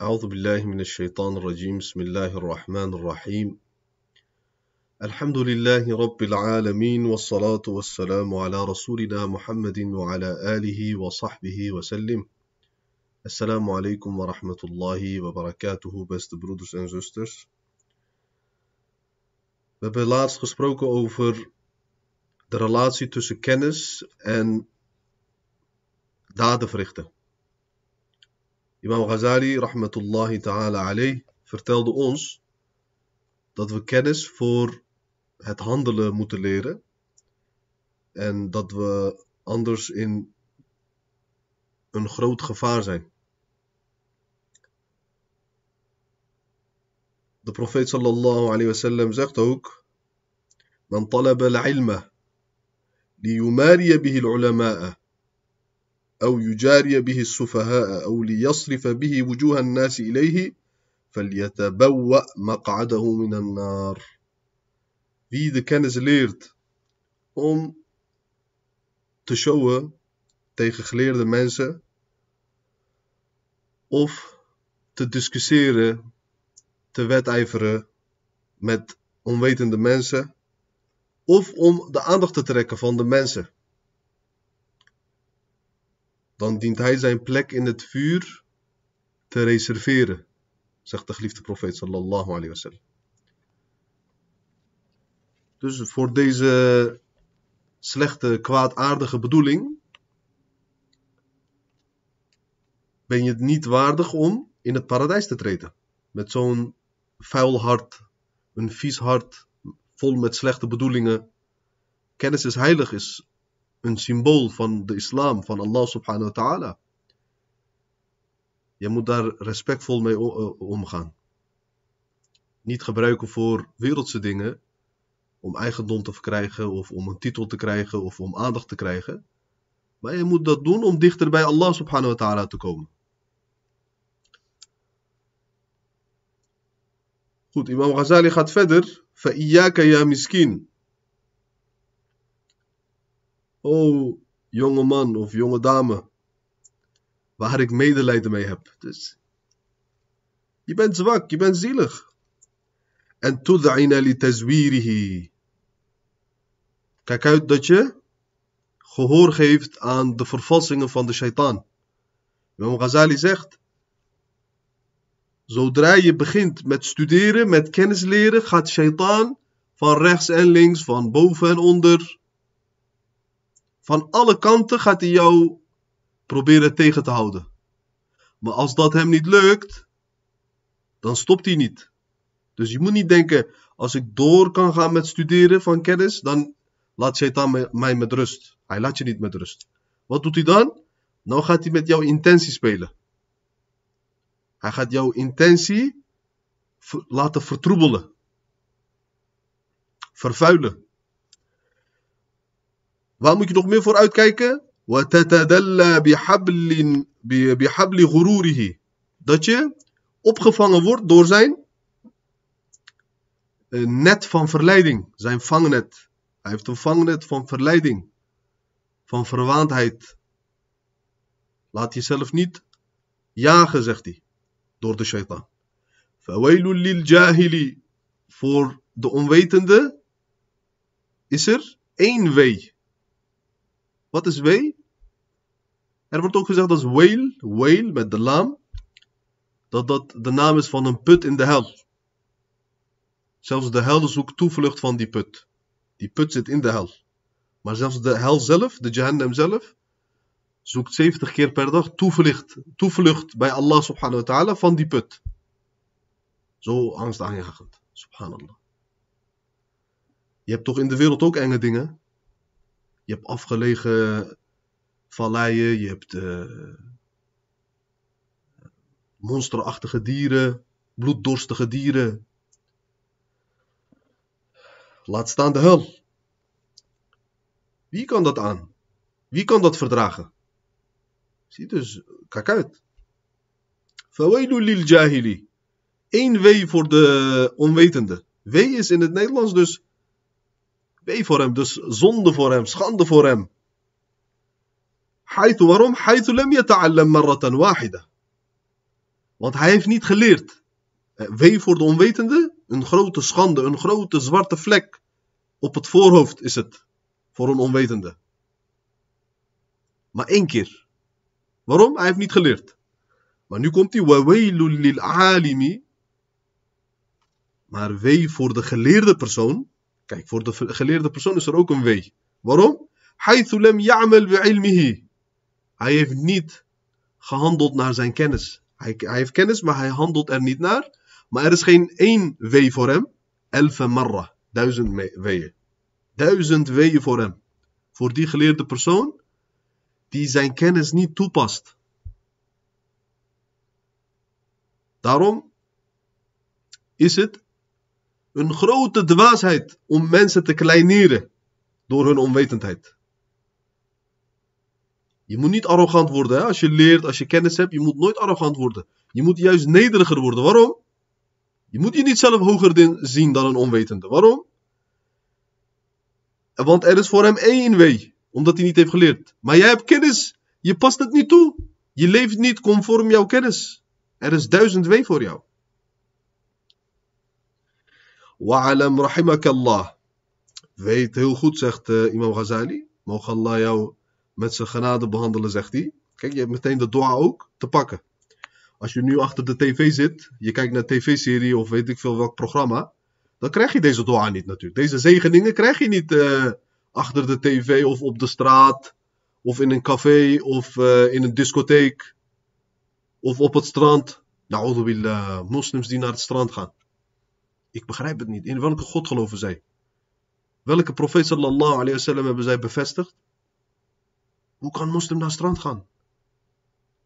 أعوذ بالله من الشيطان الرجيم. بسم الله الرحمن الرحيم. الحمد لله رب العالمين والصلاة والسلام على رسولنا محمد وعلى آله وصحبه وسلم. السلام عليكم ورحمة الله وبركاته best brothers and sisters. We hebben laatst gesproken over de relatie tussen kennis en daden verrichten. Imam Ghazali, rahmatullahi ta'ala alayh, vertelde ons dat we kennis voor het handelen moeten leren en dat we anders in een groot gevaar zijn. De profeet sallallahu alayhi wasallam zegt ook: Man talaba al-ilma liyumariya bihi al-ulama'a أو يجاري به السفهاء أو ليصرف به وجوه الناس إليه فليتبوأ مقعده من النار Wie de kennis leert om te showen tegen geleerde mensen of te discussiëren, te wedijveren met onwetende mensen of om de aandacht te trekken van de mensen dan dient hij zijn plek in het vuur te reserveren, zegt de geliefde profeet sallallahu alayhi wasallam. Dus voor deze slechte, kwaadaardige bedoeling ben je het niet waardig om in het paradijs te treden. Met zo'n vuil hart, een vies hart, vol met slechte bedoelingen. Kennis is heilig, is een symbool van de islam, van Allah subhanahu wa ta'ala. Je moet daar respectvol mee omgaan. Niet gebruiken voor wereldse dingen, om eigendom te verkrijgen, of om een titel te krijgen, of om aandacht te krijgen. Maar je moet dat doen om dichter bij Allah subhanahu wa ta'ala te komen. Goed, Imam Ghazali gaat verder. فَإِيَّاكَ ya miskin. O jonge man of jonge dame, waar ik medelijden mee heb. Dus je bent zwak, je bent zielig. En tud'ina li tazwirihi. Kijk uit dat je gehoor geeft aan de vervalsingen van de shaitaan. Imam Ghazali zegt, zodra je begint met studeren, met kennis leren, gaat shaitaan van rechts en links, van boven en onder, van alle kanten gaat hij jou proberen tegen te houden. Maar als dat hem niet lukt, dan stopt hij niet. Dus je moet niet denken, als ik door kan gaan met studeren van kennis, dan laat Shaitan mij met rust. Hij laat je niet met rust. Wat doet hij dan? Nou gaat hij met jouw intentie spelen. Hij gaat jouw intentie laten vertroebelen. Vervuilen. Waar moet je nog meer voor uitkijken? Dat je opgevangen wordt door zijn net van verleiding. Zijn vangnet. Hij heeft een vangnet van verleiding. Van verwaandheid. Laat jezelf niet jagen, zegt hij. Door de shaitan. Voor de onwetende is er één wee. Wat is wee? Er wordt ook gezegd dat whale, whale met de laam, dat dat de naam is van een put in de hel. Zelfs de hel zoekt toevlucht van die put. Die put zit in de hel. Maar zelfs de hel zelf, de Jahannam zelf, zoekt 70 keer per dag toevlucht, toevlucht bij Allah subhanahu wa ta'ala van die put. Zo angstaanjagend. Subhanallah. Je hebt toch in de wereld ook enge dingen? Je hebt afgelegen valleien, je hebt uh, monsterachtige dieren, bloeddorstige dieren. Laat staan de hel. Wie kan dat aan? Wie kan dat verdragen? Zie dus, kijk uit. Fawailu lil jahili. Eén wee voor de onwetende. Wee is in het Nederlands dus Wee voor hem, dus zonde voor hem, schande voor hem. Haythu, waarom? Haythu lam yata'allam marratan wahida. Want hij heeft niet geleerd. Eh, wee voor de onwetende, een grote schande, een grote zwarte vlek. Op het voorhoofd is het, voor een onwetende. Maar één keer. Waarom? Hij heeft niet geleerd. Maar nu komt hij, alimi. Maar wee voor de geleerde persoon, Kijk, voor de geleerde persoon is er ook een wee. Waarom? Hij heeft niet gehandeld naar zijn kennis. Hij, hij, heeft kennis, maar hij handelt er niet naar. Maar er is geen één wee voor hem. Elfe marra. Duizend weeën. Duizend weeën voor hem. Voor die geleerde persoon die zijn kennis niet toepast. Daarom is het een grote dwaasheid om mensen te kleineren door hun onwetendheid. Je moet niet arrogant worden hè? als je leert, als je kennis hebt. Je moet nooit arrogant worden. Je moet juist nederiger worden. Waarom? Je moet je niet zelf hoger zien dan een onwetende. Waarom? Want er is voor hem één wee, omdat hij niet heeft geleerd. Maar jij hebt kennis, je past het niet toe. Je leeft niet conform jouw kennis. Er is duizend wee voor jou. Wa'alam rahimakallah. Weet heel goed, zegt uh, Imam Ghazali. Mogen Allah jou met zijn genade behandelen, zegt hij. Kijk, je hebt meteen de dua ook te pakken. Als je nu achter de tv zit, je kijkt naar tv-serie of weet ik veel welk programma, dan krijg je deze dua niet natuurlijk. Deze zegeningen krijg je niet uh, achter de tv of op de straat, of in een café, of uh, in een discotheek, of op het strand. Nou, billah, moslims die naar het strand gaan. Ik begrijp het niet. In welke God geloven zij? Welke profeet sallallahu alayhi wa sallam hebben zij bevestigd? Hoe kan een moslim naar het strand gaan?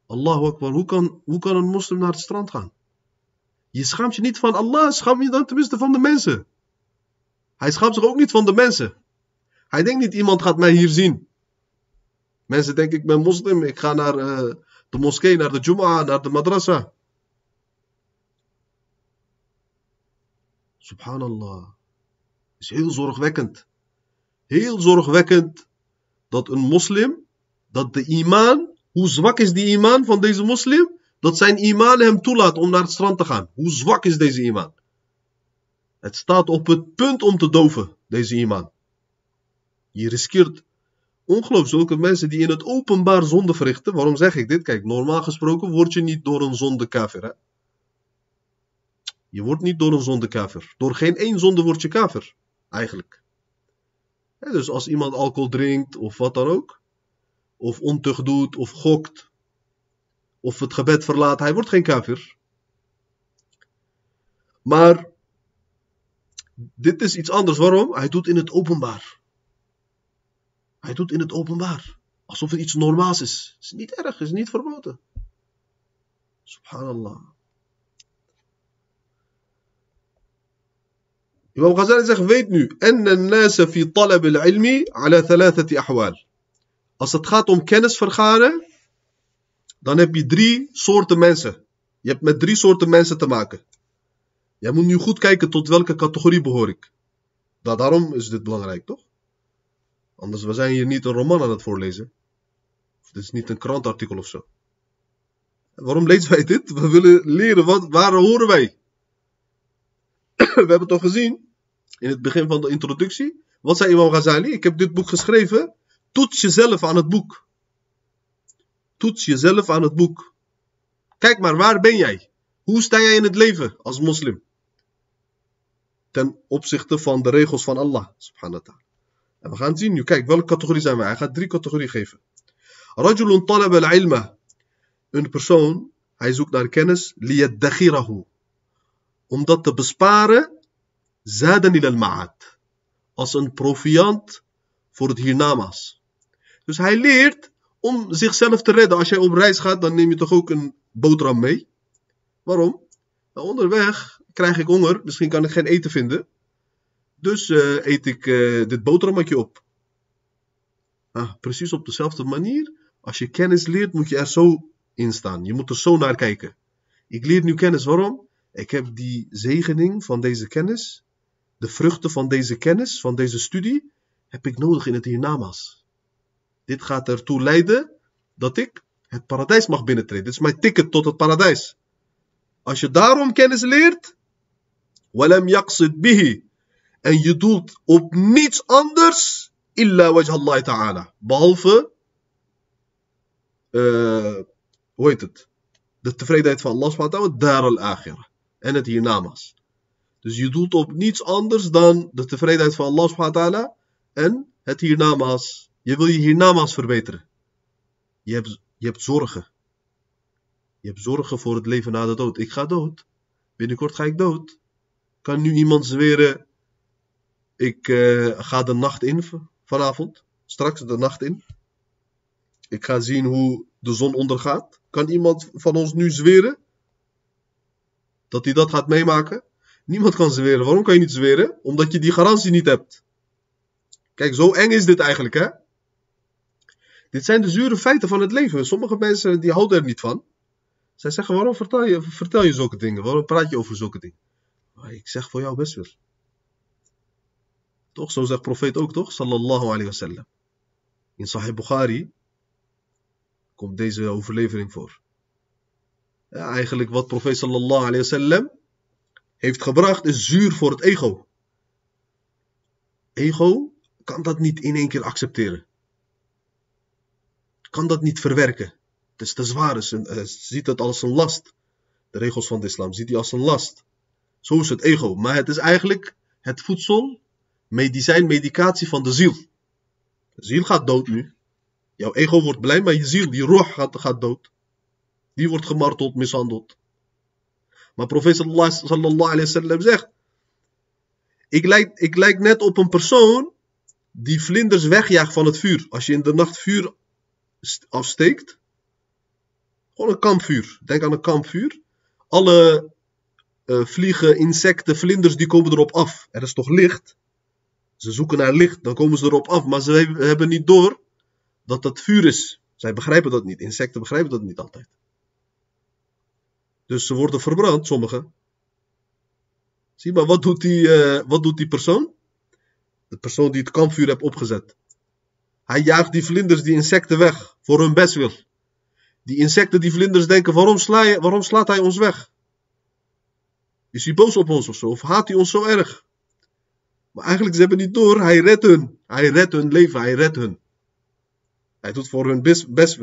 Allahu Akbar, hoe kan, hoe kan een moslim naar het strand gaan? Je schaamt je niet van Allah, schaam je dan tenminste van de mensen. Hij schaamt zich ook niet van de mensen. Hij denkt niet, iemand gaat mij hier zien. Mensen denken, ik ben moslim, ik ga naar uh, de moskee, naar de Jum'ah, naar de madrasa. Subhanallah. is heel zorgwekkend. Heel zorgwekkend dat een moslim, dat de imaan, hoe zwak is die imaan van deze moslim? Dat zijn imaan hem toelaat om naar het strand te gaan. Hoe zwak is deze imaan? Het staat op het punt om te doven, deze imaan. Je riskeert ongeloof zulke mensen die in het openbaar zonde verrichten. Waarom zeg ik dit? Kijk, normaal gesproken word je niet door een zonde kafir. Hè? Je wordt niet door een zonde kafir. Door geen één zonde word je kafir. Eigenlijk. dus als iemand alcohol drinkt of wat dan ook. Of ontucht doet of gokt. Of het gebed verlaat. Hij wordt geen kafir. Maar dit is iets anders. Waarom? Hij doet in het openbaar. Hij doet in het openbaar. Alsof het iets normaals is. Het is niet erg, het is niet verboden. Subhanallah. Imam Ghazali zegt, weet nu, fi talab al-ilmi ala thalathati ahwal. Als het gaat om kennis vergaren, dan heb je drie soorten mensen. Je hebt met drie soorten mensen te maken. Jij moet nu goed kijken tot welke categorie behoor ik. Daarom is dit belangrijk, toch? Anders we zijn hier niet een roman aan het voorlezen. Of dit is niet een krantartikel of zo. Waarom lezen wij dit? We willen leren, wat, waar horen wij? We hebben toch gezien, in het begin van de introductie. Wat zei Imam Ghazali? Ik heb dit boek geschreven. Toets jezelf aan het boek. Toets jezelf aan het boek. Kijk maar, waar ben jij? Hoe sta jij in het leven als moslim? Ten opzichte van de regels van Allah, subhanahu. En we gaan zien nu, kijk, welke categorie zijn we? Hij gaat drie categorieën geven. Rajulun talab al-ilma. Een persoon, hij zoekt naar kennis, liyaddagirahu. Om dat te besparen, zaden il al-ma'at. Als een proviant voor het hiernamaals. Dus hij leert om zichzelf te redden. Als jij op reis gaat, dan neem je toch ook een boterham mee? Waarom? Nou, onderweg krijg ik honger, misschien kan ik geen eten vinden. Dus uh, eet ik uh, dit boterhammetje op. Ah, precies op dezelfde manier. Als je kennis leert, moet je er zo in staan. Je moet er zo naar kijken. Ik leer nu kennis. Waarom? Ik heb die zegening van deze kennis, de vruchten van deze kennis, van deze studie, heb ik nodig in het hiernamaals. Dit gaat ertoe leiden dat ik het paradijs mag binnentreden. Dit is mijn ticket tot het paradijs. Als je daarom kennis leert, walam yaqsid bihi, en je doelt op niets anders, illa wajh Allah ta'ala, behalve, uh, hoe heet het, de tevredenheid van Allah wa ta'ala, dar al-akhirah, en het hiernamaals. Dus je doelt op niets anders dan de tevredenheid van Allah subhanahu wa ta'ala en het hiernamaals. Je wil je hiernamaals verbeteren. Je hebt, je hebt zorgen. Je hebt zorgen voor het leven na de dood. Ik ga dood. Binnenkort ga ik dood. Kan nu iemand zweren, ik uh, ga de nacht in vanavond, straks de nacht in. Ik ga zien hoe de zon ondergaat. Kan iemand van ons nu zweren dat hij dat gaat meemaken? Niemand kan zweren. Waarom kan je niet zweren? Omdat je die garantie niet hebt. Kijk, zo eng is dit eigenlijk, hè? Dit zijn de zure feiten van het leven. Sommige mensen die houden er niet van. Zij zeggen, waarom vertel je, vertel je zulke dingen? Waarom praat je over zulke dingen? Maar ik zeg voor jou best wel. Toch, zo zegt profeet ook, toch? Sallallahu alayhi wasallam. In Sahih Bukhari komt deze overlevering voor. Eigenlijk wat profeet sallallahu alayhi wasallam heeft gebracht is zuur voor het ego. Ego kan dat niet in één keer accepteren. Kan dat niet verwerken. Het is te zwaar. Het eh, ziet het als een last. De regels van de islam ziet hij als een last. Zo is het ego. Maar het is eigenlijk het voedsel, medicijn, medicatie van de ziel. De ziel gaat dood nu. Jouw ego wordt blij, maar je ziel, die roh gaat, gaat dood. Die wordt gemarteld, mishandeld. Maar profeet sallallahu alayhi wasallam zegt, ik lijk, ik net op een persoon die vlinders wegjaagt van het vuur. Als je in de nacht vuur afsteekt, gewoon een kampvuur. Denk aan een kampvuur. Alle uh, vliegen, insecten, vlinders, die komen erop af. Er is toch licht? Ze zoeken naar licht, dan komen ze erop af. Maar ze hebben niet door dat dat vuur is. Zij begrijpen dat niet. Insecten begrijpen dat niet altijd. Dus ze worden verbrand, sommigen. Zie maar, wat doet die, uh, wat doet die persoon? De persoon die het kampvuur heeft opgezet. Hij jaagt die vlinders, die insecten weg, voor hun bestwil. Die insecten, die vlinders denken, waarom, waarom slaat hij ons weg? Is hij boos op ons of zo? Of haat hij ons zo erg? Maar eigenlijk, ze hebben niet door, hij redt hun. Hij redt hun leven, hij redt hun. Hij doet voor hun best.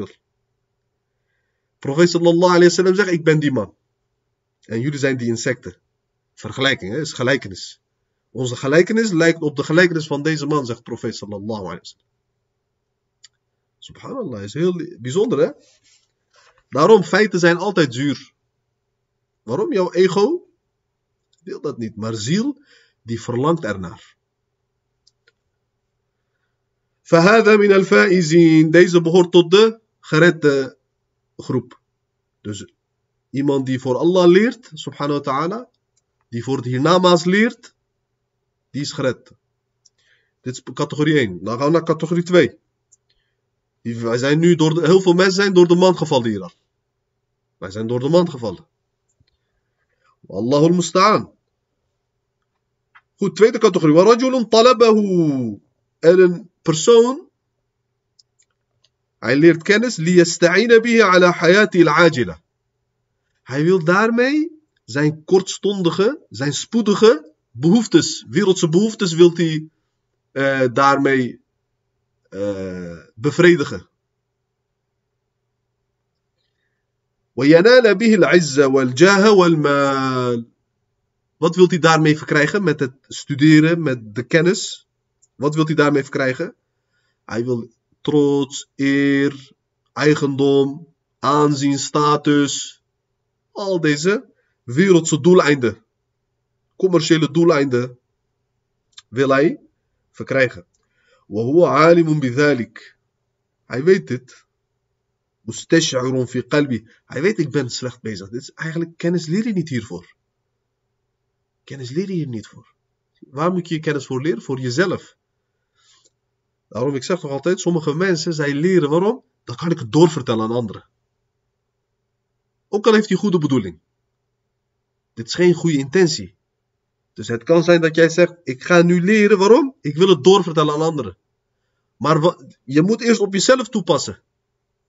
Profeet sallallahu alayhi wa sallam zegt, ik ben die man. En jullie zijn die insecten. Vergelijking, hè, is gelijkenis. Onze gelijkenis lijkt op de gelijkenis van deze man, zegt profeet sallallahu alayhi wa sallam. Subhanallah, is heel bijzonder hè. Daarom, feiten zijn altijd zuur. Waarom? Jouw ego wil dat niet, maar ziel, die verlangt ernaar. فهذا من الفائزين. Deze behoort tot de geredde groep. Dus iemand die voor Allah leert, subhanahu wa ta'ala, die voor het hiernamaals leert, die is gered. Dit is categorie 1. Dan gaan we naar categorie 2. Wij zijn nu door de, heel veel mensen zijn door de man gevallen hier. Wij zijn door de man gevallen. Allahul musta'an. Goed, tweede categorie. Warajulun talabahu. En een persoon hij leert kennis liyasta'ina bihi ala hayati al-ajila. Hij wil daarmee zijn kortstondige, zijn spoedige behoeftes, wereldse behoeftes wil hij uh, daarmee uh, bevredigen. وينال به العزة والجاه والمال. Wat wil hij daarmee verkrijgen met het studeren, met de kennis? Wat wil hij daarmee verkrijgen? Hij wil trots, eer, eigendom, aanzien, status. Al deze wereldse doeleinden, commerciële doeleinden, wil hij verkrijgen. وهو عالم بذلك. Hij weet dit. مستشعر في قلبي. Hij weet ik ben slecht bezig. Dit is eigenlijk kennis leer je niet hiervoor. Kennis leer je hier niet voor. Waar moet je je kennis voor leren? Voor jezelf. Daarom, ik zeg toch altijd, sommige mensen, zij leren waarom? Dan kan ik het doorvertellen aan anderen. Ook al heeft hij goede bedoeling. Dit is geen goede intentie. Dus het kan zijn dat jij zegt, ik ga nu leren, waarom? Ik wil het doorvertellen aan anderen. Maar je moet eerst op jezelf toepassen.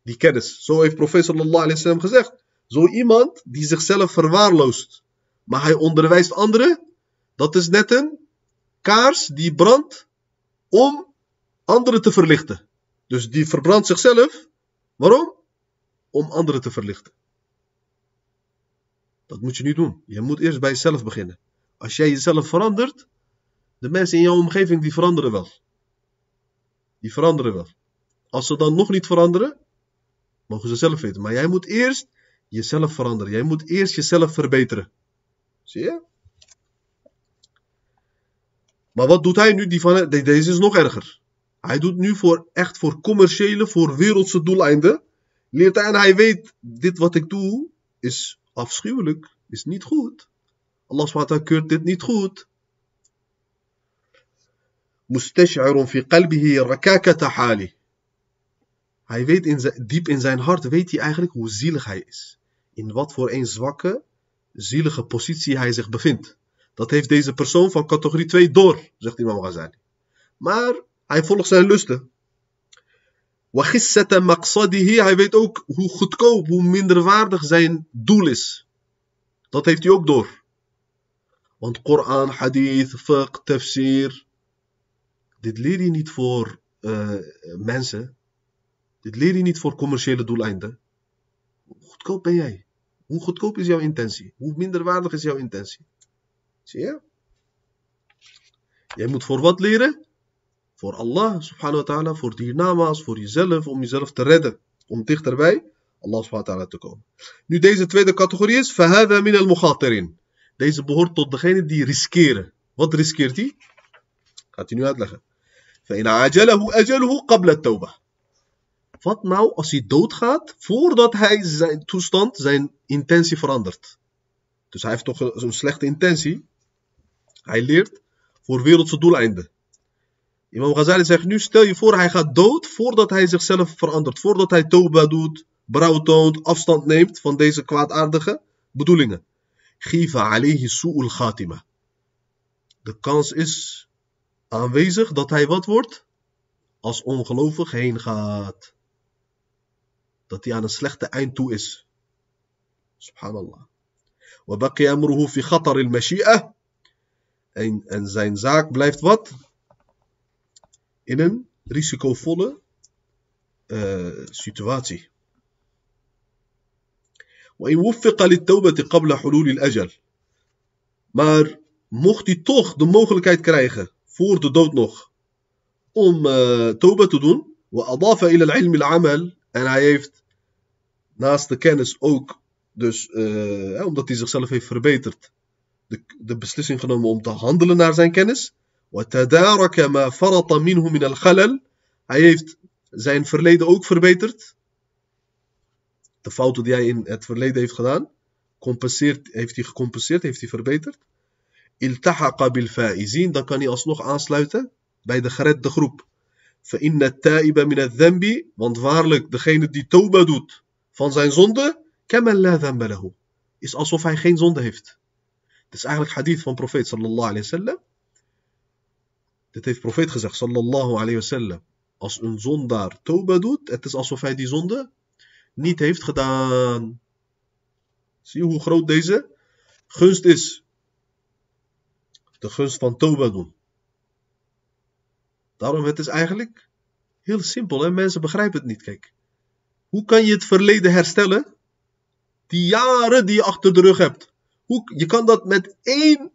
Die kennis. Zo heeft professor sallallahu alayhi gezegd. Zo iemand die zichzelf verwaarloost, maar hij onderwijst anderen, dat is net een kaars die brandt om anderen te verlichten. Dus die verbrandt zichzelf. Waarom? Om anderen te verlichten. Dat moet je niet doen. Je moet eerst bij jezelf beginnen. Als jij jezelf verandert, de mensen in jouw omgeving die veranderen wel. Die veranderen wel. Als ze dan nog niet veranderen, mogen ze zelf weten. Maar jij moet eerst jezelf veranderen. Jij moet eerst jezelf verbeteren. Zie je? Maar wat doet hij nu? Die deze is nog erger. Hij doet nu voor, echt voor commerciële, voor wereldse doeleinden. Leert hij en hij weet, dit wat ik doe is afschuwelijk, is niet goed. Allah SWT keurt dit niet goed. Mustash'irun fi qalbihi rakakata hali. Hij weet in diep in zijn hart, weet hij eigenlijk hoe zielig hij is. In wat voor een zwakke, zielige positie hij zich bevindt. Dat heeft deze persoon van categorie 2 door, zegt Imam Ghazali. Maar hij volgt zijn lusten. Wachissata maqsadihi, hij weet ook hoe goedkoop, hoe minderwaardig zijn doel is. Dat heeft hij ook door. Want Koran, hadith, fiqh, tafsir, dit leer je niet voor uh, mensen. Dit leer je niet voor commerciële doeleinden. Hoe goedkoop ben jij? Hoe goedkoop is jouw intentie? Hoe minderwaardig is jouw intentie? Zie je? Jij moet voor wat leren? Voor Allah subhanahu wa ta'ala, voor die nama's, voor jezelf, om jezelf te redden. Om dichterbij Allah subhanahu wa ta'ala te komen. Nu deze tweede categorie is, فَهَذَا min al Deze behoort tot degene die riskeren. Wat riskeert hij? Gaat hij nu uitleggen. فَإِنْ عَجَلَهُ أَجَلُهُ قَبْلَ التَّوْبَةِ Wat nou als hij doodgaat voordat hij zijn toestand, zijn intentie verandert? Dus hij heeft toch een slechte intentie. Hij leert voor wereldse doeleinden. Imam Ghazali zegt nu, stel je voor hij gaat dood voordat hij zichzelf verandert. Voordat hij toba doet, brouw toont, afstand neemt van deze kwaadaardige bedoelingen. Giva alayhi su'ul khatima. De kans is aanwezig dat hij wat wordt? Als ongelovig heen gaat. Dat hij aan een slechte eind toe is. Subhanallah. وبقي أمره في خطر المشيئة en, en zijn zaak blijft wat? In een risicovolle uh, situatie. وإن وفق للتوبة قبل حلول الأجل. Maar mocht hij toch de mogelijkheid krijgen voor de dood nog om uh, toba te doen, وأضاف إلى العلم العمل en hij heeft naast de kennis ook dus uh, omdat hij zichzelf heeft verbeterd de, de beslissing genomen om te handelen naar zijn kennis. Hij heeft zijn verleden ook verbeterd. De fouten die hij in het verleden heeft gedaan, compenseert, heeft hij gecompenseerd, heeft hij verbeterd. Iltahaqa bil fa'izin, dan kan hij alsnog aansluiten bij de geredde groep. فإن التائب من الذنب, want waarlijk degene die toba doet van zijn zonde, كمن لا ذنب له, is alsof hij geen zonde heeft. Het is eigenlijk hadith van profeet sallallahu alayhi wasallam. Dit heeft profeet gezegd sallallahu alayhi wasallam. Als een zondaar toba doet, het is alsof hij die zonde niet heeft gedaan. Zie je hoe groot deze gunst is. De gunst van toba doen. Daarom het is eigenlijk heel simpel. Mensen begrijpen het niet. Kijk. Hoe kan je het verleden herstellen? Die jaren die je achter de rug hebt. Hoe, je kan dat met één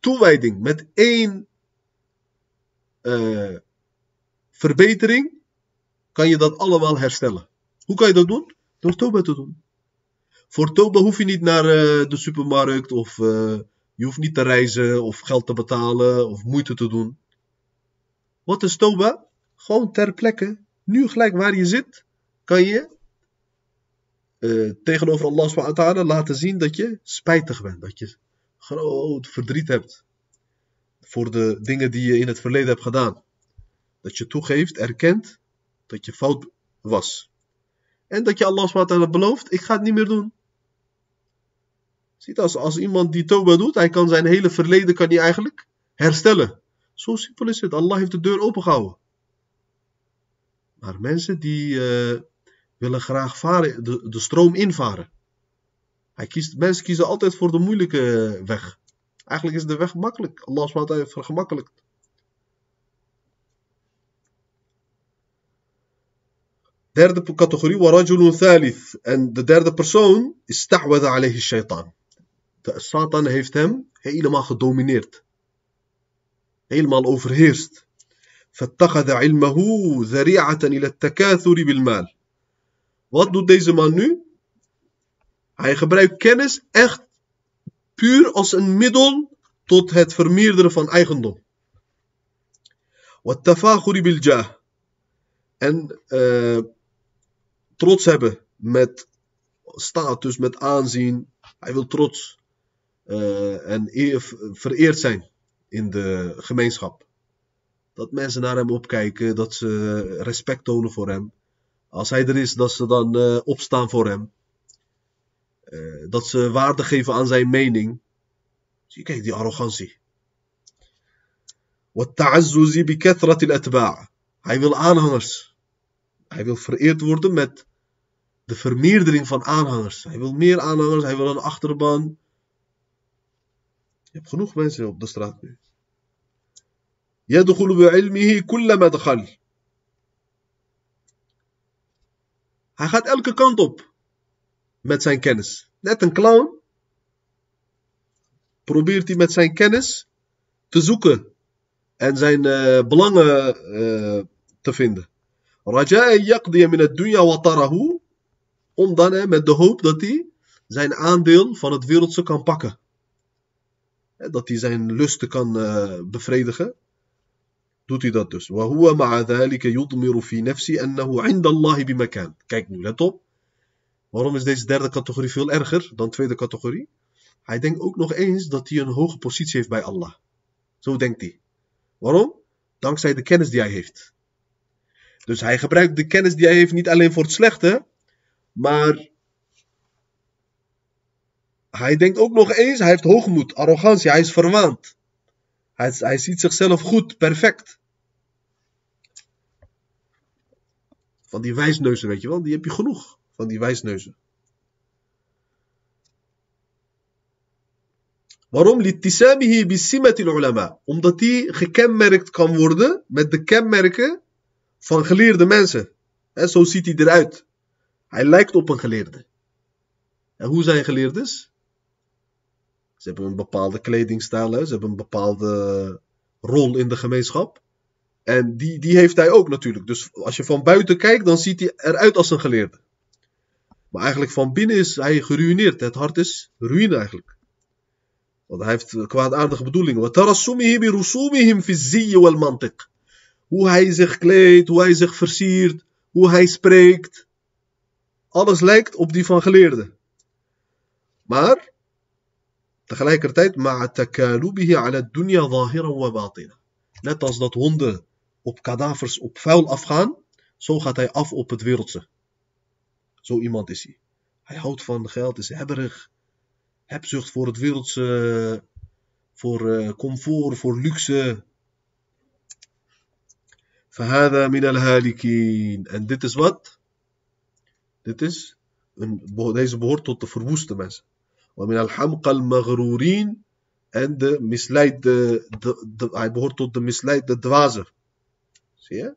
toewijding, met één uh, verbetering, kan je dat allemaal herstellen. Hoe kan je dat doen? Door Toba te doen. Voor Toba hoef je niet naar uh, de supermarkt of uh, je hoeft niet te reizen of geld te betalen of moeite te doen. Wat is Toba? Gewoon ter plekke, nu gelijk waar je zit, kan je tegenover Allah laten zien dat je spijtig bent. Dat je groot verdriet hebt voor de dingen die je in het verleden hebt gedaan. Dat je toegeeft, erkent dat je fout was. En dat je Allah subhanahu belooft, ik ga het niet meer doen. Ziet als, als iemand die toba doet, hij kan zijn hele verleden kan hij eigenlijk herstellen. Zo simpel is het. Allah heeft de deur opengehouden. Maar mensen die uh, willen graag varen, de, de stroom invaren. Hij kiest, mensen kiezen altijd voor de moeilijke weg. Eigenlijk is de weg makkelijk. Allah SWT heeft vergemakkelijkt. Derde categorie, warajulun thalith. En de derde persoon is sta'wada alayhi shaitan. De Satan heeft hem helemaal gedomineerd. Helemaal overheerst. فاتخذ علمه ذريعة إلى التكاثر بالمال. Wat doet deze man nu? Hij gebruikt kennis echt puur als een middel tot het vermeerderen van eigendom. Wat Wattafaghuri biljah. En eh, trots hebben met status, met aanzien. Hij wil trots eh, en vereerd zijn in de gemeenschap. Dat mensen naar hem opkijken, dat ze respect tonen voor hem. Als hij er is, dat ze dan eh, opstaan voor hem. Uh, dat ze waarde geven aan zijn mening. Zie, kijk die arrogantie. والتعزز بكثرة الأتباع. Hij wil aanhangers. Hij wil vereerd worden met de vermeerdering van aanhangers. Hij wil meer aanhangers, hij wil een achterban. Je hebt genoeg mensen op de straat nu. يدخل بعلمه كل مدخل. Hij gaat elke kant op met zijn kennis. Net een clown probeert hij met zijn kennis te zoeken en zijn uh, belangen uh, te vinden. رجاء يقضي من الدنيا وطره om dan hè, met de hoop dat hij zijn aandeel van het wereldse kan pakken. Dat hij zijn lusten kan uh, bevredigen. Doet hij dat dus. وهو مع ذلك يضمر في نفسه أنه عند الله بمكان. Kijk nu, let op. Waarom is deze derde categorie veel erger dan de tweede categorie? Hij denkt ook nog eens dat hij een hoge positie heeft bij Allah. Zo denkt hij. Waarom? Dankzij de kennis die hij heeft. Dus hij gebruikt de kennis die hij heeft niet alleen voor het slechte, maar hij denkt ook nog eens, hij heeft hoogmoed, arrogantie, hij is verwaand. Hij, hij ziet zichzelf goed, perfect. Van die wijsneuzen, weet je wel, die heb je genoeg. Van die wijsneuzen. Waarom? Litisamihi bisimatil ulama. Omdat die gekenmerkt kan worden met de kenmerken van geleerde mensen. En zo ziet hij eruit. Hij lijkt op een geleerde. En hoe zijn geleerdes? Ze hebben een bepaalde kledingstijl, ze hebben een bepaalde rol in de gemeenschap. En die, die heeft hij ook natuurlijk. Dus als je van buiten kijkt, dan ziet hij eruit als een geleerde. Maar eigenlijk van binnen is hij geruineerd. Het hart is ruïne eigenlijk. Want hij heeft kwaadaardige bedoelingen. Hoe hij zich kleedt, hoe hij zich versiert, hoe hij spreekt. Alles lijkt op die van geleerden. Maar tegelijkertijd Net als dat honden op kadavers op vuil afgaan, zo gaat hij af op het wereldse. Zo iemand is hij. Hij houdt van geld, is hebberig. Hebzucht voor het wereldse, voor eh, comfort, voor luxe. Fahada al-halikin. En dit is wat? Dit is, een, deze behoort tot de verwoeste mensen. Wa min al-hamqa al-maghroorien. En de misleidde, de, de, hij behoort tot de misleidde dwazen. Zie je?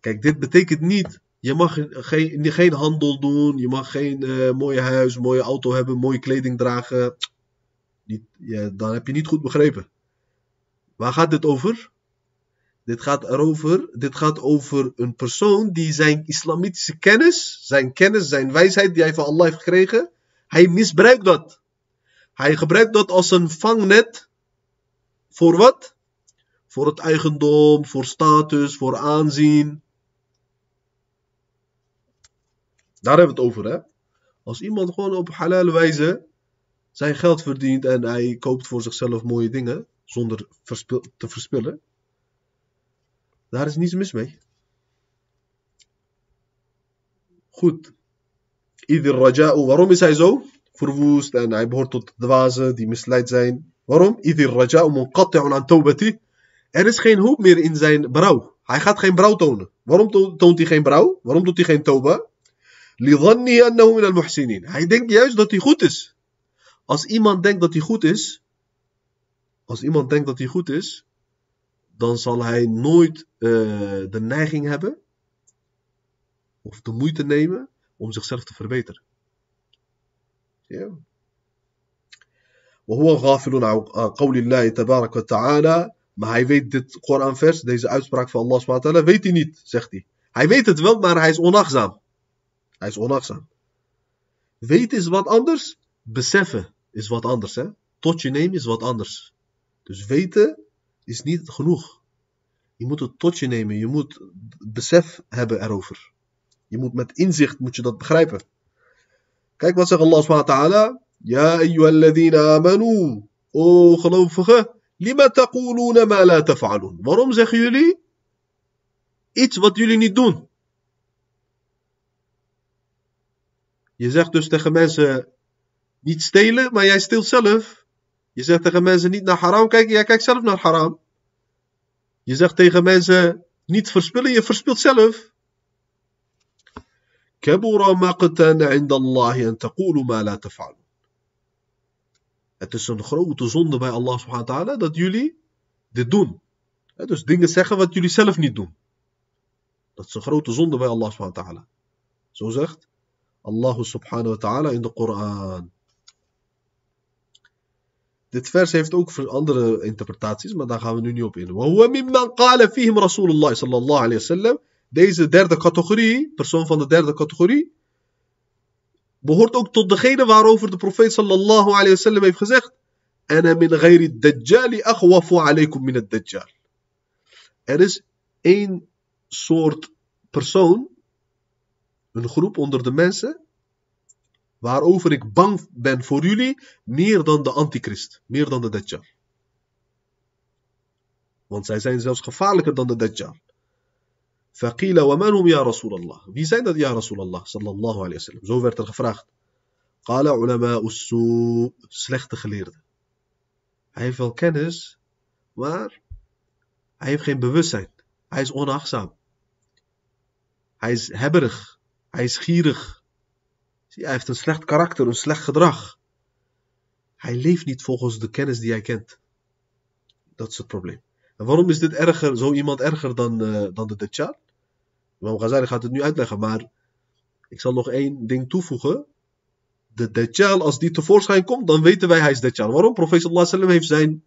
Kijk, dit betekent niet je mag geen, geen handel doen, je mag geen uh, mooie huis, mooie auto hebben, mooie kleding dragen. Niet, dan heb je niet goed begrepen. Waar gaat dit over? Dit gaat erover, dit gaat over een persoon die zijn islamitische kennis, zijn kennis, zijn wijsheid die hij van Allah heeft gekregen, hij misbruikt dat. Hij gebruikt dat als een vangnet. Voor wat? Voor het eigendom, voor status, voor aanzien. Daar hebben we het over, hè? Als iemand gewoon op halal wijze zijn geld verdient en hij koopt voor zichzelf mooie dingen zonder te verspillen, daar is niets mis mee. Goed. Ieder raja'u. Waarom is hij zo? Verwoest en hij behoort tot dwazen die misleid zijn. Waarom? Ieder raja'u munqati'un an tawbati. Er is geen hoop meer in zijn berouw. Hij gaat geen brouw tonen. Waarom toont hij geen brouw? Waarom doet hij geen toba? Hij denkt juist dat hij goed is. Als iemand denkt dat hij goed is, als iemand denkt dat hij goed is, dan zal hij nooit uh, de neiging hebben of de moeite nemen om zichzelf te verbeteren. Ja. وهو غافل عن قول الله تبارك وتعالى maar hij weet dit Koranvers, deze uitspraak van Allah subhanahu wa ta'ala, weet hij niet, zegt hij. Hij weet het wel, maar hij is onachtzaam. Hij is onachtzaam. Weten is wat anders, beseffen is wat anders. Hè? Tot je nemen is wat anders. Dus weten is niet genoeg. Je moet het tot je nemen. Je moet besef hebben erover. Je moet met inzicht moet je dat begrijpen. Kijk wat zegt Allah subhanahu wa ta'ala. Ja ayyuhalladhina amanu. O gelovigen. Lima taquluna ma la taf'alun. Waarom zeggen jullie iets wat jullie niet doen? Je zegt dus tegen mensen niet stelen, maar jij steelt zelf. Je zegt tegen mensen niet naar haram kijken, jij kijkt zelf naar haram. Je zegt tegen mensen niet verspillen, je verspilt zelf. Het is een grote zonde bij Allah subhanahu wa ta'ala dat jullie dit doen. Dus dingen zeggen wat jullie zelf niet doen. Dat is een grote zonde bij Allah subhanahu wa ta'ala. Zo zegt Allah subhanahu wa ta'ala in de Koran. Dit vers heeft ook andere interpretaties, maar daar gaan we nu niet op in. Deze derde categorie, persoon van de derde categorie, behoort ook tot degene waarover de profeet sallallahu alayhi wasallam heeft gezegd. Dajjali akhwafu alaykum min ad-dajjal. Er is één soort persoon, een groep onder de mensen waarover ik bang ben voor jullie, meer dan de antichrist, meer dan de Dajjal. Want zij zijn zelfs gevaarlijker dan de Dajjal. Faqila wa manhum ya Rasulallah. Wie zijn dat ya Rasulallah? Sallallahu alayhi wa sallam. Zo werd er gevraagd. Qala ulama ussu. Slechte geleerden. Hij heeft wel kennis, maar hij heeft geen bewustzijn. Hij is onachtzaam. Hij is hebberig. Hij is gierig. Hij heeft een slecht karakter, een slecht gedrag. Hij leeft niet volgens de kennis die hij kent. Dat is het probleem. En waarom is dit erger, zo iemand erger dan, uh, dan de Dajjal? Imam Ghazali gaat het nu uitleggen, maar ik zal nog één ding toevoegen. De Dajjal, als die tevoorschijn komt, dan weten wij hij is Dajjal. Waarom? Profeet sallallahu heeft zijn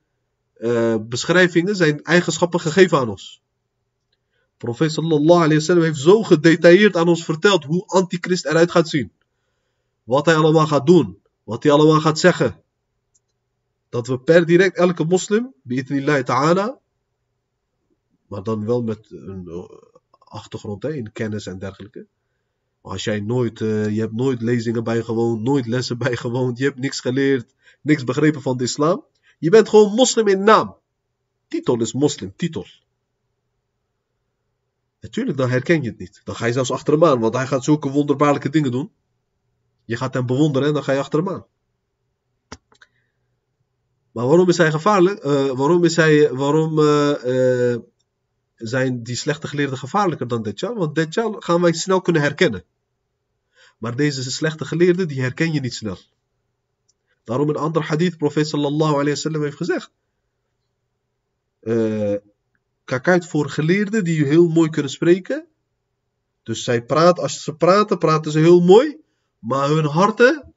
uh, beschrijvingen, zijn eigenschappen gegeven aan ons. Profeet sallallahu alaihi wasallam heeft zo gedetailleerd aan ons verteld hoe antichrist eruit gaat zien. Wat hij allemaal gaat doen. Wat hij allemaal gaat zeggen. Dat we per direct elke moslim, bi'idnillahi ta'ala, maar dan wel met een eh, achtergrond hè, in kennis en dergelijke. Als jij nooit, uh, je hebt nooit lezingen bijgewoond, nooit lessen bijgewoond, je hebt niks geleerd, niks begrepen van de islam. Je bent gewoon moslim in naam. Titel is moslim, titel. Natuurlijk, dan herken je het niet. Dan ga je zelfs achter hem aan, want hij gaat zulke wonderbaarlijke dingen doen. Je gaat hem bewonderen en dan ga je achter hem aan. Maar waarom is hij gevaarlijk? Uh, waarom is hij, waarom uh, uh, zijn die slechte geleerden gevaarlijker dan Dajjal? Want Dajjal gaan wij snel kunnen herkennen. Maar deze slechte geleerden, die herken je niet snel. Daarom een ander hadith, profeet sallallahu alayhi wasallam heeft gezegd. Kijk uit voor geleerden die heel mooi kunnen spreken. Dus zij praten, als ze praten, praten ze heel mooi. Maar hun harten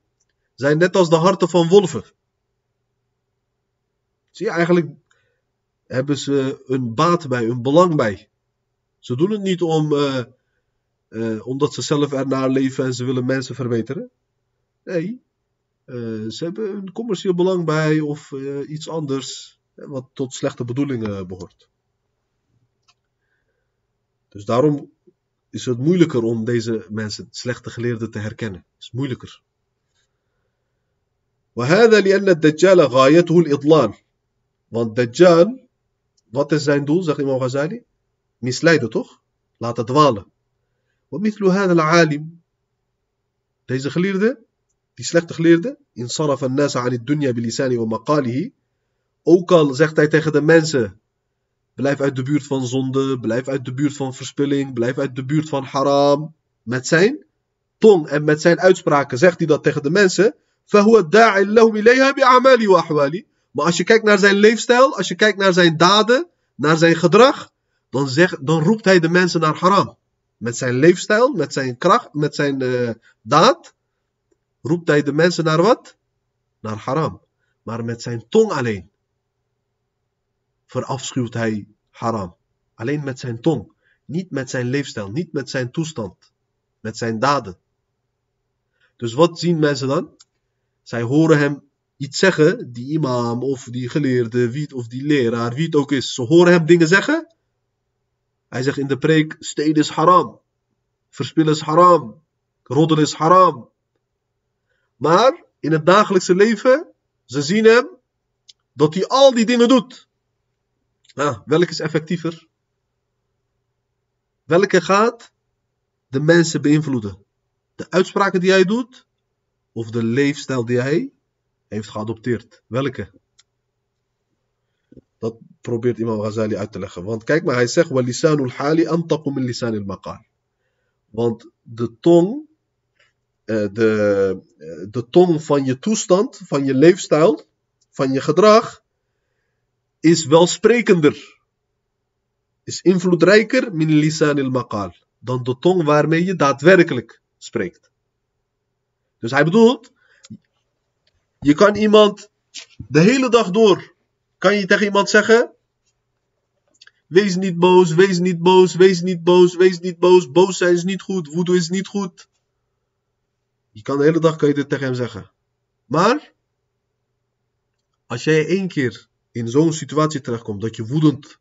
zijn net als de harten van wolven. Zie je, eigenlijk hebben ze een baat bij, een belang bij. Ze doen het niet om, uh, uh, omdat ze zelf ernaar leven en ze willen mensen verbeteren. Nee, uh, ze hebben een commercieel belang bij of iets anders wat tot slechte bedoelingen behoort. Dus daarom is het moeilijker om deze mensen, slechte geleerden, te herkennen. Het is moeilijker. وهذا لأن الدجال غايته الإضلال. Want Dajjal, wat is zijn doel, zegt Imam Ghazali? Misleiden toch? Laten dwalen. ومثل هذا العالم Deze geleerde, die slechte geleerde, in صرف الناس عن الدنيا بلسانه ومقاله. Ook al zegt hij tegen de mensen, Blijf uit de buurt van zonde. Blijf uit de buurt van verspilling. Blijf uit de buurt van haram. Met zijn tong en met zijn uitspraken zegt hij dat tegen de mensen. Maar als je kijkt naar zijn leefstijl, als je kijkt naar zijn daden, naar zijn gedrag, dan, dan roept hij de mensen naar haram. Met zijn leefstijl, met zijn kracht, met zijn uh, daad, roept hij de mensen naar wat? Naar haram. Maar met zijn tong alleen verafschuwt hij haram. Alleen met zijn tong. Niet met zijn leefstijl, niet met zijn toestand. Met zijn daden. Dus wat zien mensen dan? Zij horen hem iets zeggen, die imam of die geleerde, wie, of die leraar, wie het ook is. Ze horen hem dingen zeggen. Hij zegt in de preek, steden is haram. Verspillen is haram. Roddelen is haram. Maar in het dagelijkse leven, ze zien hem dat hij al die dingen doet. Ah, welke is effectiever? Welke gaat de mensen beïnvloeden? De uitspraken die hij doet of de leefstijl die hij heeft geadopteerd? Welke? Dat probeert Imam Ghazali uit te leggen. Want kijk maar, hij zegt: Walisanul hali. Want de tong, eh, de, eh, de tong van je toestand, van je leefstijl, van je gedrag, is welsprekender. Is invloedrijker min lisanil maqal. Dan de tong waarmee je daadwerkelijk spreekt. Dus hij bedoelt, je kan iemand de hele dag door, kan je tegen iemand zeggen, wees niet boos, wees niet boos, wees niet boos, wees niet boos, boos zijn is niet goed, woede is niet goed. Je kan de hele dag kan je dit tegen hem zeggen. Maar, als jij één keer in zo'n situatie terechtkomt dat je woedend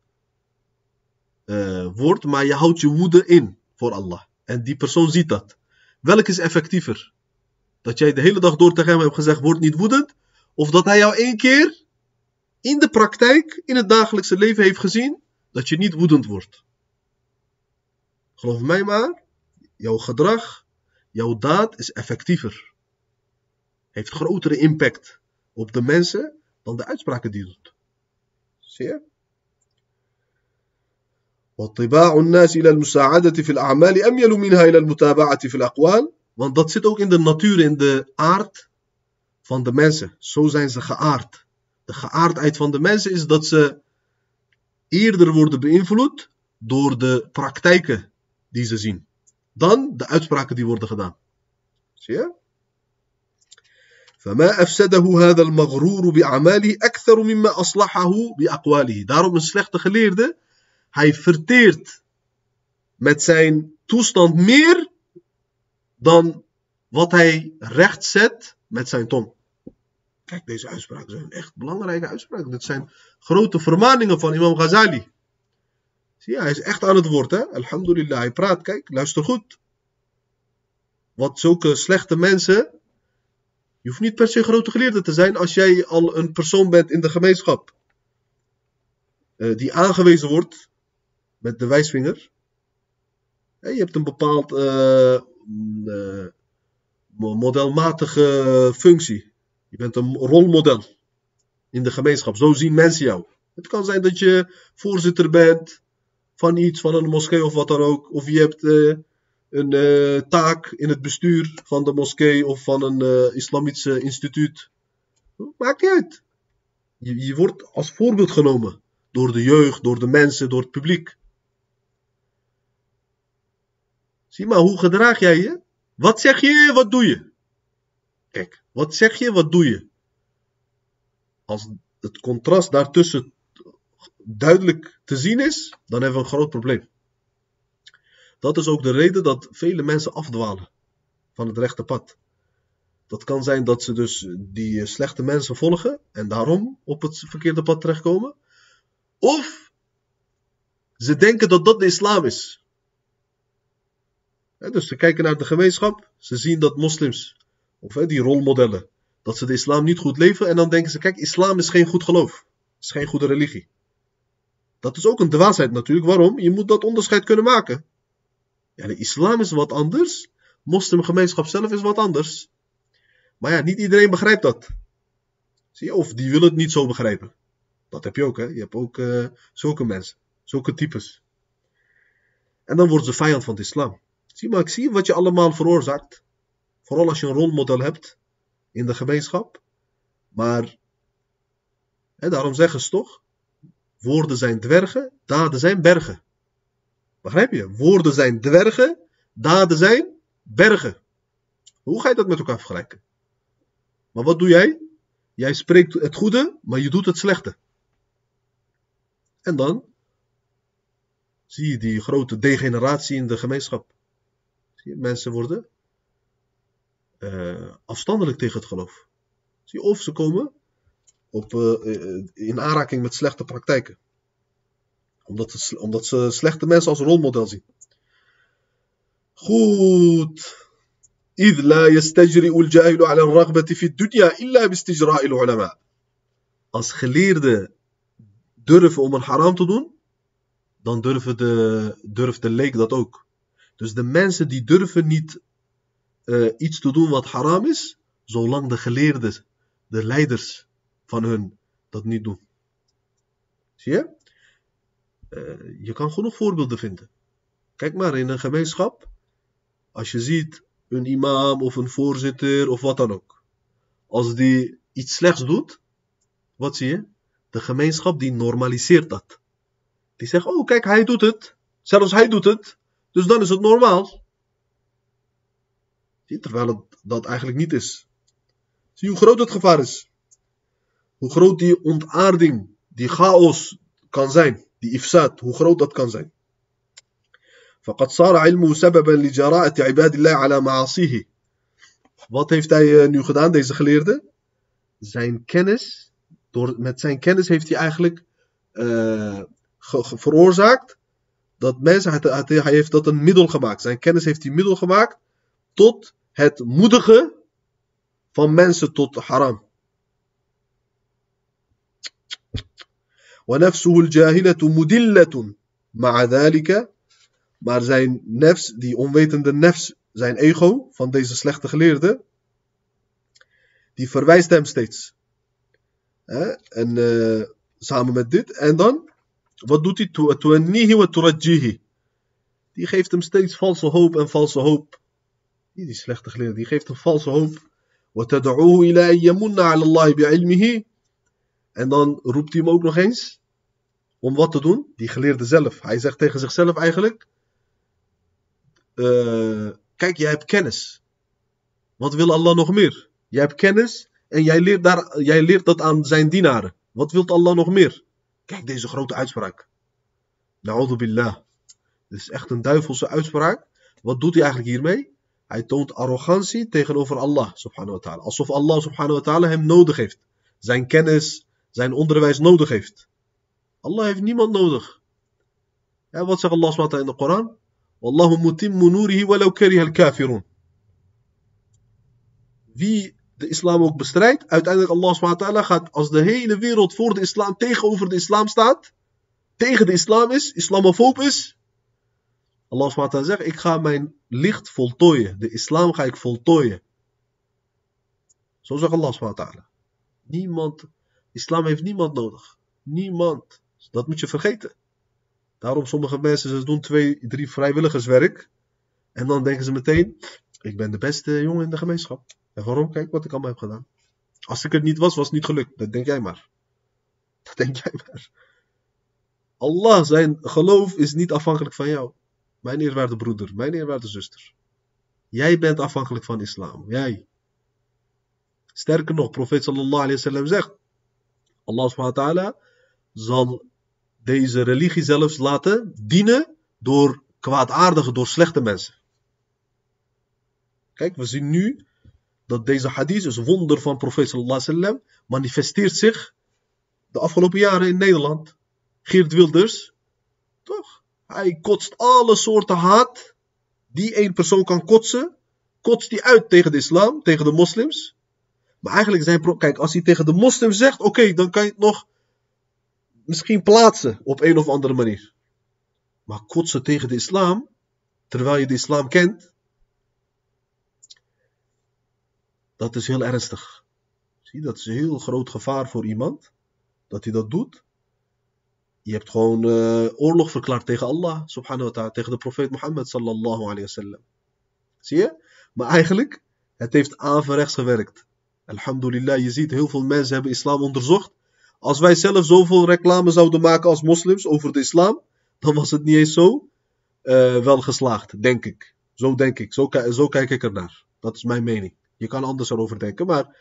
uh, wordt, maar je houdt je woede in voor Allah. En die persoon ziet dat. Welk is effectiever? Dat jij de hele dag door tegen hem hebt gezegd, word niet woedend. Of dat hij jou één keer in de praktijk, in het dagelijkse leven heeft gezien, dat je niet woedend wordt. Geloof mij maar, jouw gedrag, jouw daad is effectiever. Heeft grotere impact op de mensen dan de uitspraken die je doet. Zie je? وطباع الناس إلى المساعدة في الأعمال أميل منها إلى المتابعة في الأقوال Want dat zit ook in de natuur, in de aard van de mensen. Zo zijn ze geaard. De geaardheid van de mensen is dat ze eerder worden beïnvloed door de praktijken die ze zien. Dan de uitspraken die worden gedaan. Zie je? فما أفسده هذا المغرور بأعماله أكثر مما أصلحه بأقواله. Daarom een slechte geleerde, hij verteert met zijn toestand meer dan wat hij recht zet met zijn tong. Kijk, deze uitspraken zijn echt belangrijke uitspraken. Dit zijn grote vermaningen van Imam Ghazali. Zie je, hij is echt aan het woord, hè? Alhamdulillah, hij praat. Kijk, luister goed. Wat zulke slechte mensen. je hoeft niet per se grote geleerde te zijn als jij al een persoon bent in de gemeenschap. Uh, die aangewezen wordt met de wijsvinger. je hebt een bepaald uh, uh, modelmatige functie. Je bent een rolmodel in de gemeenschap. Zo zien mensen jou. Het kan zijn dat je voorzitter bent van iets, van een moskee of wat dan ook. Of je hebt een uh, taak in het bestuur van de moskee of van een uh, islamitisch instituut. Maakt niet uit. Je, je wordt als voorbeeld genomen door de jeugd, door de mensen, door het publiek. Zie maar, hoe gedraag jij je? Wat zeg je, wat doe je? Kijk, wat zeg je, wat doe je? Als het contrast daartussen duidelijk te zien is, dan hebben we een groot probleem. Dat is ook de reden dat vele mensen afdwalen van het rechte pad. Dat kan zijn dat ze dus die slechte mensen volgen en daarom op het verkeerde pad terechtkomen. Of ze denken dat dat de islam is. Dus ze kijken naar de gemeenschap, ze zien dat moslims, of die rolmodellen, dat ze de islam niet goed leven en dan denken ze, kijk, islam is geen goed geloof, is geen goede religie. Dat is ook een dwaasheid natuurlijk. Waarom? Je moet dat onderscheid kunnen maken. Ja, de islam is wat anders, moslimgemeenschap zelf is wat anders. Maar ja, niet iedereen begrijpt dat. Zie je? Of die willen het niet zo begrijpen. Dat heb je ook, hè? Je hebt ook uh, zulke mensen. Zulke types. En dan worden ze vijand van de islam. Zie maar, ik zie wat je allemaal veroorzaakt. Vooral als je een rolmodel hebt in de gemeenschap. Maar, hè, daarom zeggen ze toch, woorden zijn dwergen, daden zijn bergen. Begrijp je? Woorden zijn dwergen, daden zijn bergen. Hoe ga je dat met elkaar vergelijken? Maar wat doe jij? Jij spreekt het goede, maar je doet het slechte. En dan zie je die grote degeneratie in de gemeenschap. Zie je, mensen worden uh, afstandelijk tegen het geloof. Zie je, of ze komen op, uh, in aanraking met slechte praktijken Omdat, ze, omdat ze slechte mensen als rolmodel zien. Goed. إذ لا يستجرئ الجاهل على الرغبة في الدنيا إلا باستجراء العلماء. Als geleerden durven om een haram te doen, dan durven de, durft de leek dat ook. Dus de mensen die durven niet uh, iets te doen wat haram is, zolang de geleerden, de leiders van hun, dat niet doen. Zie je? Uh, je kan genoeg voorbeelden vinden. Kijk maar in een gemeenschap, als je ziet een imam of een voorzitter of wat dan ook. Als die iets slechts doet, wat zie je? De gemeenschap die normaliseert dat. Die zegt, oh kijk, hij doet het. Zelfs hij doet het. Dus dan is het normaal. Zie, terwijl het dat eigenlijk niet is. Zie hoe groot het gevaar is. Hoe groot die ontaarding, die chaos kan zijn Die ifsad, hoe groot dat kan zijn. فقد صار علمه سببا لجراءة عباد الله على معاصيه. Wat heeft hij nu gedaan, deze geleerde? Zijn kennis, door, met zijn kennis heeft hij eigenlijk uh, veroorzaakt dat mensen, hij heeft dat een middel gemaakt. Zijn kennis heeft hij middel gemaakt tot het moedigen van mensen tot haram. ونفسه الجاهلة مدلة مع ذلك maar zijn nefs, die onwetende nefs, zijn ego van deze slechte geleerde, die verwijst hem steeds. En uh, samen met dit, en dan, wat doet hij? Tuannihi wa turajjihi. Die geeft hem steeds valse hoop en valse hoop. Die, die slechte geleerde, die geeft hem valse hoop. وتدعوه إلى أن يمن على الله بعلمه en dan roept hij hem ook nog eens om wat te doen? Die geleerde zelf. Hij zegt tegen zichzelf eigenlijk: uh, Kijk, jij hebt kennis. Wat wil Allah nog meer? Jij hebt kennis en jij leert, daar, jij leert dat aan zijn dienaren. Wat wilt Allah nog meer? Kijk deze grote uitspraak. Na'udhu billah. Dit is echt een duivelse uitspraak. Wat doet hij eigenlijk hiermee? Hij toont arrogantie tegenover Allah subhanahu wa ta'ala. Alsof Allah subhanahu wa ta'ala hem nodig heeft. Zijn kennis, zijn onderwijs nodig heeft. Allah heeft niemand nodig. Ja, wat zegt Allah ta'ala in de Koran? Wallahu mutimmu nurihi walau al-kafirun. Wie de islam ook bestrijdt, uiteindelijk Allah ta'ala gaat als de hele wereld voor de islam tegenover de islam staat, tegen de islam is, islamofoob is, Allah ta'ala zegt, ik ga mijn licht voltooien. De islam ga ik voltooien. Zo zegt Allah ta'ala. Niemand, islam heeft niemand nodig. Niemand. Dat moet je vergeten. Daarom sommige mensen, ze doen twee, drie vrijwilligerswerk. En dan denken ze meteen, ik ben de beste jongen in de gemeenschap. En waarom? Kijk wat ik allemaal heb gedaan. Als ik het niet was, was het niet gelukt. Dat denk jij maar. Dat denk jij maar. Allah, zijn geloof is niet afhankelijk van jou. Mijn eerwaarde broeder, mijn eerwaarde zuster. Jij bent afhankelijk van islam. Jij. Sterker nog, profeet sallallahu alayhi wasallam zegt. Allah subhanahu wa ta'ala zal deze religie zelfs laten dienen door kwaadaardige, door slechte mensen. Kijk, we zien nu dat deze hadith, dus wonder van profeet sallallahu alayhi wasallam, manifesteert zich de afgelopen jaren in Nederland. Geert Wilders, toch? Hij kotst alle soorten haat die één persoon kan kotsen, kotst die uit tegen de islam, tegen de moslims. Maar eigenlijk zijn, kijk, als hij tegen de moslims zegt, oké, dan kan je het nog misschien plaatsen op een of andere manier. Maar kotsen tegen de islam, terwijl je de islam kent, dat is heel ernstig. Zie, dat is een heel groot gevaar voor iemand, dat hij dat doet. Je hebt gewoon uh, oorlog verklaard tegen Allah, subhanahu wa ta'ala, tegen de profeet Mohammed sallallahu alayhi wasallam. Zie je? Maar eigenlijk, het heeft averechts gewerkt. Alhamdulillah, je ziet, heel veel mensen hebben islam onderzocht. Als wij zelf zoveel reclame zouden maken als moslims over de islam, dan was het niet eens zo uh, wel geslaagd, denk ik. Zo denk ik, zo, kijk ik ernaar. Dat is mijn mening. Je kan anders erover denken, maar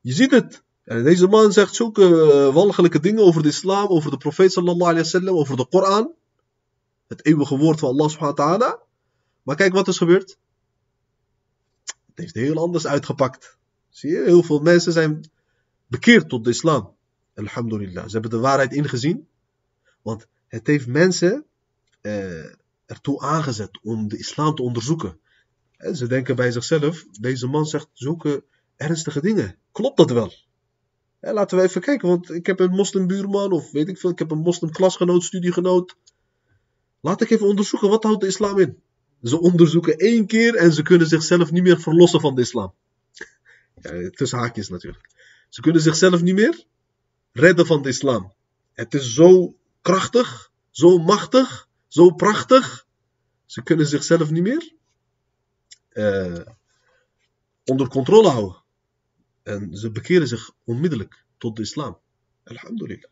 je ziet het. En deze man zegt zulke uh, walgelijke dingen over de islam, over de profeet sallallahu alayhi wasallam, over de Koran. Het eeuwige woord van Allah subhanahu wa ta'ala. Maar kijk wat is gebeurd. Het heeft heel anders uitgepakt. Zie je, heel veel mensen zijn bekeerd tot de islam. Alhamdulillah. Ze hebben de waarheid ingezien. Want het heeft mensen uh, ertoe aangezet om de islam te onderzoeken. En ze denken bij zichzelf, deze man zegt zulke ernstige dingen. Klopt dat wel? laten we even kijken, want ik heb een moslimbuurman of weet ik veel, ik heb een moslimklasgenoot, studiegenoot. Laat ik even onderzoeken, wat houdt de islam in? Ze onderzoeken één keer en ze kunnen zichzelf niet meer verlossen van de islam. Ja, tussen haakjes natuurlijk. Ze kunnen zichzelf niet meer redden van de islam. Het is zo krachtig, zo machtig, zo prachtig. Ze kunnen zichzelf niet meer uh, onder controle houden. En ze bekeren zich onmiddellijk tot de islam. Alhamdulillah.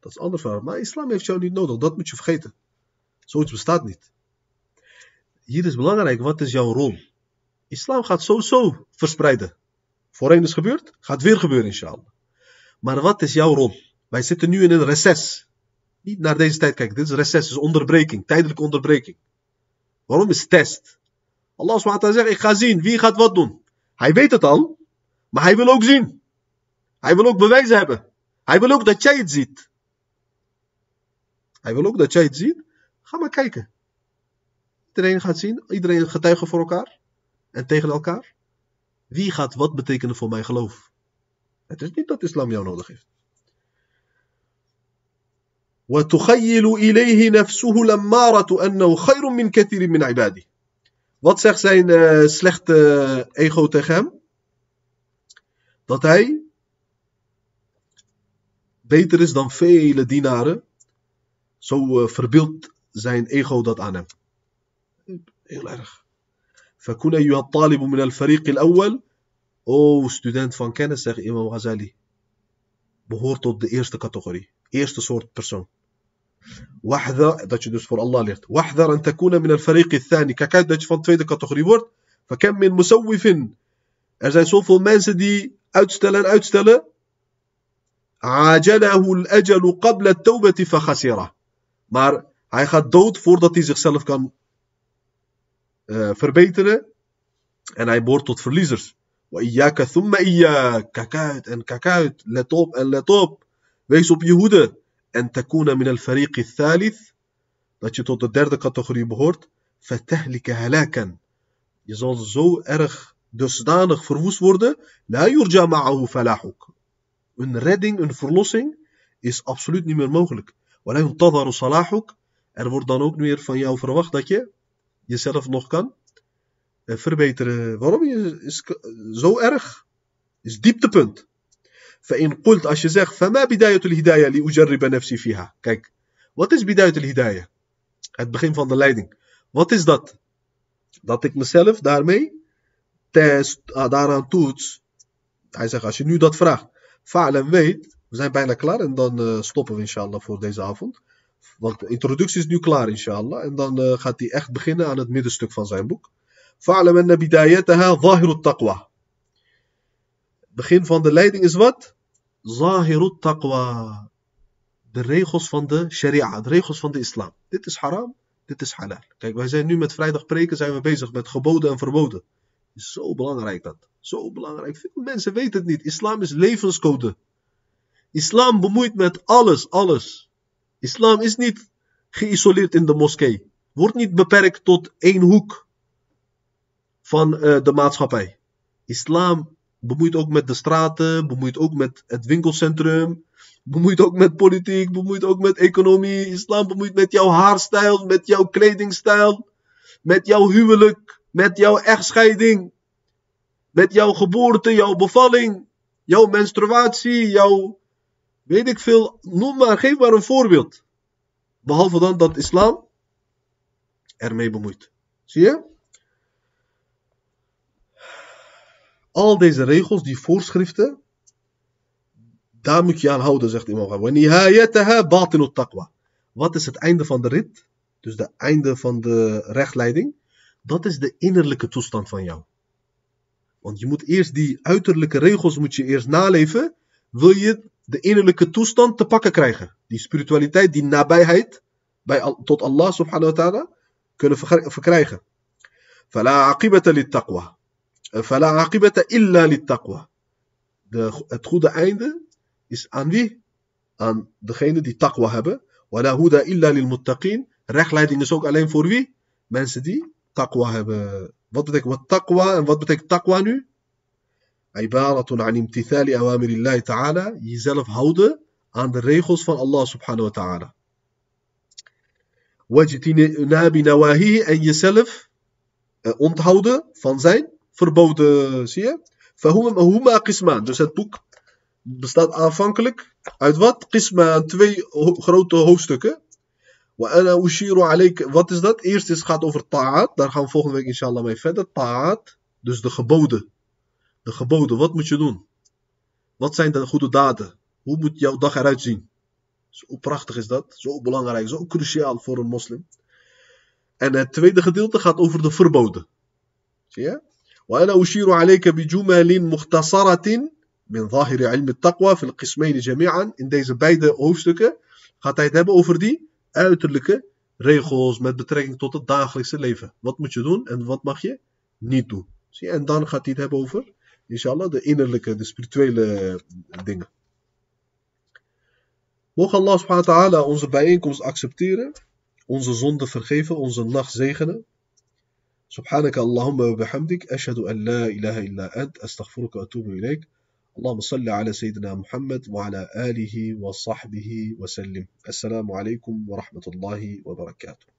Dat is een ander verhaal. Maar islam heeft jou niet nodig. Dat moet je vergeten. Zoiets bestaat niet. Hier is belangrijk. Wat is jouw rol? Islam gaat sowieso verspreiden. Voorheen is gebeurd. Gaat weer gebeuren inshallah. Maar wat is jouw rol? Wij zitten nu in een reces. Niet naar deze tijd kijken. Dit is reces. is onderbreking. Tijdelijke onderbreking. Waarom is test? Allah SWT zegt, ik ga zien. Wie gaat wat doen? Hij weet het al. Maar hij wil ook zien. Hij wil ook bewijzen hebben. Hij wil ook dat jij het ziet. Hij wil ook dat jij het ziet. Ga maar kijken. Iedereen gaat zien. Iedereen getuigen voor elkaar. En tegen elkaar. Wie gaat wat betekenen voor mijn geloof? Het is niet dat islam jou nodig heeft. Wat zegt zijn uh, slechte eh, ego tegen hem? Dat hij beter is dan vele dienaren. Zo uh, verbeeldt zijn ego dat aan hem. Heel erg. فكن أيها الطالب من الفريق الأول O student van kennis, zegt Imam Ghazali. Behoort tot de eerste categorie. Eerste soort persoon. واحذر dat je dus voor Allah leert. واحذر أن تكون من الفريق الثاني. Kijk uit dat je van de tweede categorie wordt. فكم من مسوف. Er zijn zoveel mensen die uitstellen en uitstellen. عاجله الأجل قبل التوبة فخسره. Maar hij gaat dood voordat hij zichzelf kan uh, verbeteren. En hij behoort tot verliezers. Iyaka thumma iyaka. Kijk uit en kijk uit. Let op en let op. Wees op je hoede. En takuna min al fariqi thalith. Dat je tot de derde categorie behoort. Fatahlika halakan. Je zal zo erg dusdanig verwoest worden. La yurja ma'ahu falahuk. Een redding, een verlossing is absoluut niet meer mogelijk. Wala yuntadharu salahuk. Er wordt dan ook meer van jou verwacht dat je jezelf nog kan verbeteren. Waarom is zo erg? Is dieptepunt. فإن قلت als je zegt فما بداية الهداية لأجرب نفسي فيها. Kijk, wat is بداية الهداية? Het begin van de leiding. Wat is dat? Dat ik mezelf daarmee test, daaraan toets. Hij zegt, als je nu dat vraagt, fa'lam weet, we zijn bijna klaar en dan uh, stoppen we inshallah voor deze avond. want de introductie is nu klaar, inshallah. En dan eh, gaat hij echt beginnen aan het middenstuk van zijn boek. Fa'lam en bidayataha zahirut taqwa. Begin van de leiding is wat? Zahirut taqwa. De regels van de sharia, de regels van de islam. Dit is haram, dit is halal. Kijk, wij zijn nu met vrijdag preken zijn we bezig met geboden en verboden. Is zo belangrijk dat. Zo belangrijk. Veel mensen weten het niet. Islam is levenscode. Islam bemoeit met alles, alles. Islam is niet geïsoleerd in de moskee. Wordt niet beperkt tot één hoek van uh, de maatschappij. Islam bemoeit ook met de straten, bemoeit ook met het winkelcentrum, bemoeit ook met politiek, bemoeit ook met economie. Islam bemoeit met jouw haarstijl, met jouw kledingstijl, met jouw huwelijk, met jouw echtscheiding, met jouw geboorte, jouw bevalling, jouw menstruatie, jouw weet ik veel, noem maar, geef maar een voorbeeld. Behalve dan dat islam ermee bemoeit. Zie je? Al deze regels, die voorschriften, daar moet je aan houden, zegt Imam taqwa. Wat is het einde van de rit? Dus het einde van de rechtleiding. Dat is de innerlijke toestand van jou. Want je moet eerst die uiterlijke regels moet je eerst naleven. Wil je de innerlijke toestand te pakken krijgen. Die spiritualiteit, die nabijheid bij, tot Allah subhanahu wa ta'ala kunnen verkrijgen. فلا عقبة للتقوى. فلا عقبة إلا للتقوى. De, het goede einde is aan wie? Aan degene die taqwa hebben. ولا هدى إلا للمتقين. Rechtleiding is ook alleen voor wie? Mensen die taqwa hebben. Wat betekent wat taqwa en wat betekent taqwa nu? عبارة عن امتثال أوامر الله تعالى jezelf houden aan de regels van Allah subhanahu wa ta'ala. Wajtinabi nawahihi en jezelf onthouden van zijn verboden, zie je? Fahuma qisman. Dus het boek bestaat aanvankelijk uit wat? Qisman, twee grote hoofdstukken. Wa ana ushiru alayk. Wat is dat? Eerst is het gaat over ta'at. Daar gaan we volgende week inshallah mee verder. Ta'at, dus de geboden. De geboden, wat moet je doen? Wat zijn de goede daden? Hoe moet jouw dag eruit zien? Zo prachtig is dat, zo belangrijk, zo cruciaal voor een moslim. En het tweede gedeelte gaat over de verboden. Zie je? وأنا أشير عليك بجمل مختصرة من ظاهر علم التقوى في القسمين جميعا. In deze beide hoofdstukken gaat hij het hebben over die uiterlijke regels met betrekking tot het dagelijkse leven. Wat moet je doen en wat mag je niet doen. Zie je? En dan gaat hij het hebben over inshallah, de innerlijke, de spirituele dingen. Mogen Allah subhanahu wa ta'ala onze bijeenkomst accepteren, onze zonde vergeven, onze nacht zegenen. سبحانك اللهم وبحمدك أشهد أن لا إله إلا أنت أستغفرك وأتوب إليك اللهم صل على سيدنا محمد وعلى آله وصحبه وسلم السلام عليكم ورحمة الله وبركاته